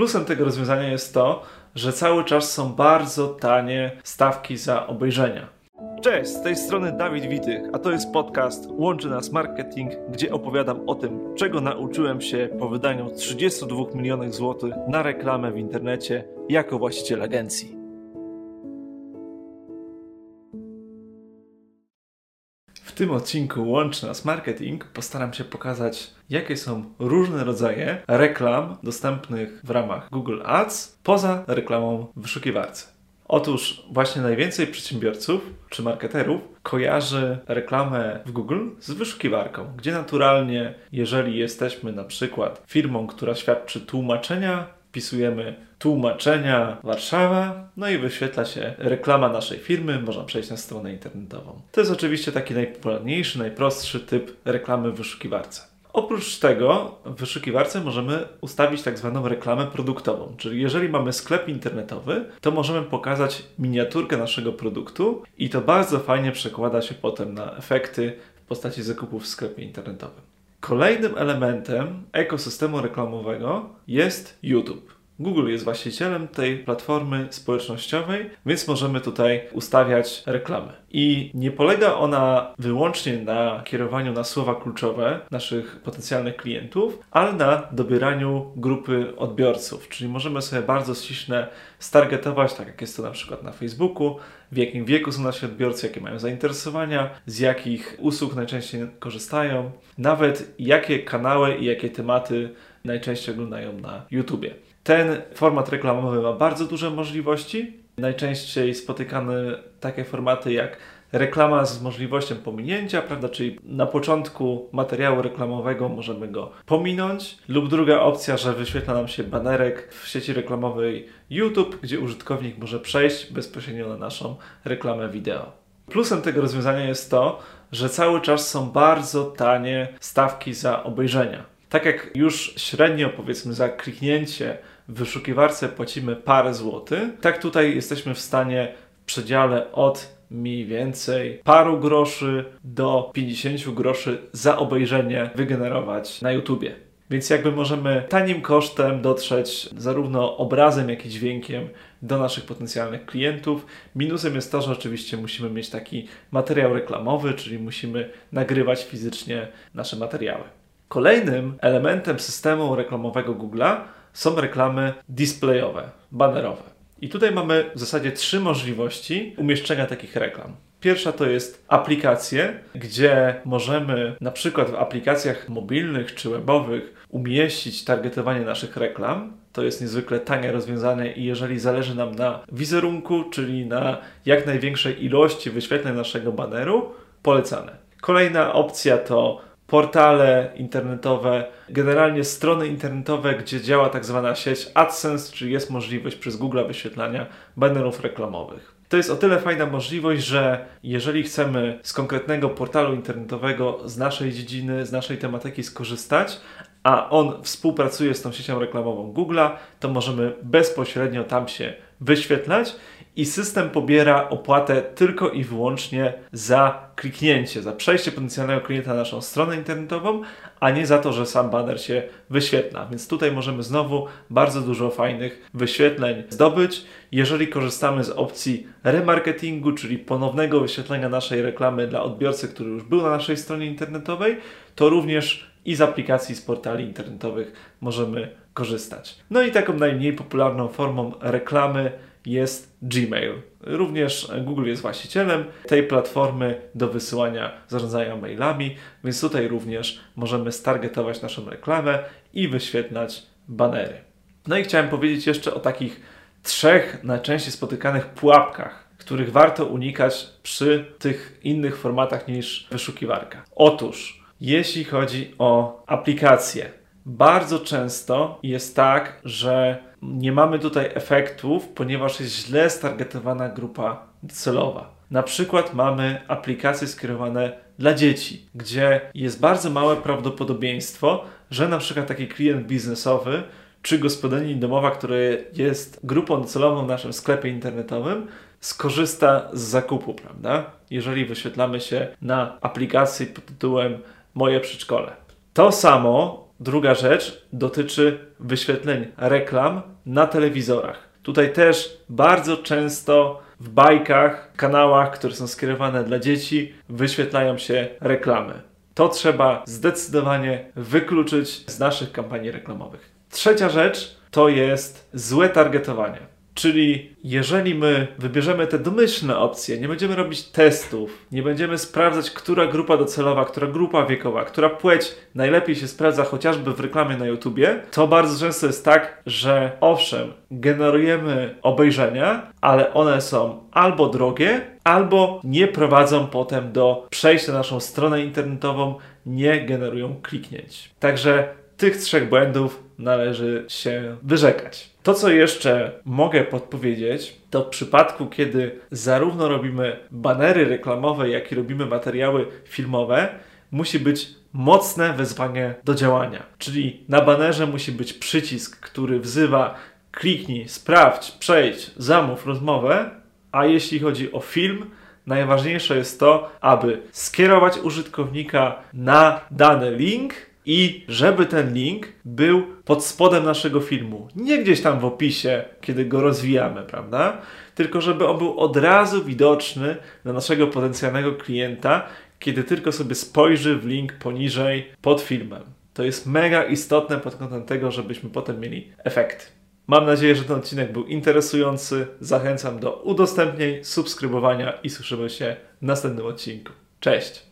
Plusem tego rozwiązania jest to, że cały czas są bardzo tanie stawki za obejrzenia. Cześć, z tej strony Dawid Witych, a to jest podcast Łączy Nas Marketing, gdzie opowiadam o tym, czego nauczyłem się po wydaniu 32 milionów złotych na reklamę w internecie jako właściciel agencji. Tym odcinku Łączy Nas Marketing postaram się pokazać, jakie są różne rodzaje reklam dostępnych w ramach Google Ads poza reklamą w wyszukiwarce. Otóż właśnie najwięcej przedsiębiorców czy marketerów kojarzy reklamę w Google z wyszukiwarką, gdzie naturalnie, jeżeli jesteśmy na przykład firmą, która świadczy tłumaczenia, wpisujemy tłumaczenia Warszawa, no i wyświetla się reklama naszej firmy, można przejść na stronę internetową. To jest oczywiście taki najpopularniejszy, najprostszy typ reklamy w wyszukiwarce. Oprócz tego w wyszukiwarce możemy ustawić tak zwaną reklamę produktową, czyli jeżeli mamy sklep internetowy, to możemy pokazać miniaturkę naszego produktu i to bardzo fajnie przekłada się potem na efekty w postaci zakupów w sklepie internetowym. Kolejnym elementem ekosystemu reklamowego jest YouTube. Google jest właścicielem tej platformy społecznościowej, więc możemy tutaj ustawiać reklamy. I nie polega ona wyłącznie na kierowaniu na słowa kluczowe naszych potencjalnych klientów, ale na dobieraniu grupy odbiorców. Czyli możemy sobie bardzo ściśle stargetować, tak jak jest to na przykład na Facebooku, w jakim wieku są nasi odbiorcy, jakie mają zainteresowania, z jakich usług najczęściej korzystają, nawet jakie kanały i jakie tematy najczęściej oglądają na YouTubie. Ten format reklamowy ma bardzo duże możliwości. Najczęściej spotykane takie formaty jak reklama z możliwością pominięcia, prawda? Czyli na początku materiału reklamowego możemy go pominąć, lub druga opcja, że wyświetla nam się banerek w sieci reklamowej YouTube, gdzie użytkownik może przejść bezpośrednio na naszą reklamę wideo. Plusem tego rozwiązania jest to, że cały czas są bardzo tanie stawki za obejrzenia. Tak jak już średnio powiedzmy za kliknięcie w wyszukiwarce płacimy parę złotych, tak tutaj jesteśmy w stanie w przedziale od mniej więcej paru groszy do 50 groszy za obejrzenie wygenerować na YouTubie. Więc jakby możemy tanim kosztem dotrzeć zarówno obrazem, jak i dźwiękiem do naszych potencjalnych klientów. Minusem jest to, że oczywiście musimy mieć taki materiał reklamowy, czyli musimy nagrywać fizycznie nasze materiały. Kolejnym elementem systemu reklamowego Google'a są reklamy displayowe, banerowe. I tutaj mamy w zasadzie trzy możliwości umieszczenia takich reklam. Pierwsza to jest aplikacje, gdzie możemy na przykład w aplikacjach mobilnych czy webowych umieścić targetowanie naszych reklam. To jest niezwykle tanie rozwiązanie i jeżeli zależy nam na wizerunku, czyli na jak największej ilości wyświetleń naszego baneru, polecane. Kolejna opcja to portale internetowe, generalnie strony internetowe, gdzie działa tak zwana sieć AdSense, czyli jest możliwość przez Google wyświetlania banerów reklamowych. To jest o tyle fajna możliwość, że jeżeli chcemy z konkretnego portalu internetowego z naszej dziedziny, z naszej tematyki skorzystać, a on współpracuje z tą siecią reklamową Google'a, to możemy bezpośrednio tam się wyświetlać i system pobiera opłatę tylko i wyłącznie za kliknięcie, za przejście potencjalnego klienta na naszą stronę internetową, a nie za to, że sam banner się wyświetla. Więc tutaj możemy znowu bardzo dużo fajnych wyświetleń zdobyć. Jeżeli korzystamy z opcji remarketingu, czyli ponownego wyświetlenia naszej reklamy dla odbiorcy, który już był na naszej stronie internetowej, to również i z aplikacji z portali internetowych możemy korzystać. No i taką najmniej popularną formą reklamy jest Gmail. Również Google jest właścicielem tej platformy do wysyłania zarządzania mailami, więc tutaj również możemy stargetować naszą reklamę i wyświetlać banery. No i chciałem powiedzieć jeszcze o takich trzech najczęściej spotykanych pułapkach, których warto unikać przy tych innych formatach niż wyszukiwarka. Otóż, jeśli chodzi o aplikacje, bardzo często jest tak, że nie mamy tutaj efektów, ponieważ jest źle stargetowana grupa celowa. Na przykład mamy aplikacje skierowane dla dzieci, gdzie jest bardzo małe prawdopodobieństwo, że na przykład taki klient biznesowy czy gospodyni domowa, który jest grupą docelową w naszym sklepie internetowym, skorzysta z zakupu, prawda? Jeżeli wyświetlamy się na aplikacji pod tytułem Moje przedszkole. To samo Druga rzecz dotyczy wyświetleń reklam na telewizorach. Tutaj też bardzo często w bajkach, kanałach, które są skierowane dla dzieci, wyświetlają się reklamy. To trzeba zdecydowanie wykluczyć z naszych kampanii reklamowych. Trzecia rzecz to jest złe targetowanie. Czyli jeżeli my wybierzemy te domyślne opcje, nie będziemy robić testów, nie będziemy sprawdzać, która grupa docelowa, która grupa wiekowa, która płeć najlepiej się sprawdza chociażby w reklamie na YouTubie, to bardzo często jest tak, że owszem, generujemy obejrzenia, ale one są albo drogie, albo nie prowadzą potem do przejścia na naszą stronę internetową, nie generują kliknięć. Także tych trzech błędów należy się wyrzekać. To, co jeszcze mogę podpowiedzieć, to w przypadku, kiedy zarówno robimy banery reklamowe, jak i robimy materiały filmowe, musi być mocne wezwanie do działania. Czyli na banerze musi być przycisk, który wzywa kliknij, sprawdź, przejdź, zamów rozmowę, a jeśli chodzi o film, najważniejsze jest to, aby skierować użytkownika na dany link i żeby ten link był pod spodem naszego filmu. Nie gdzieś tam w opisie, kiedy go rozwijamy, prawda? Tylko żeby on był od razu widoczny dla naszego potencjalnego klienta, kiedy tylko sobie spojrzy w link poniżej pod filmem. To jest mega istotne pod kątem tego, żebyśmy potem mieli efekty. Mam nadzieję, że ten odcinek był interesujący. Zachęcam do udostępnień, subskrybowania i słyszymy się w następnym odcinku. Cześć!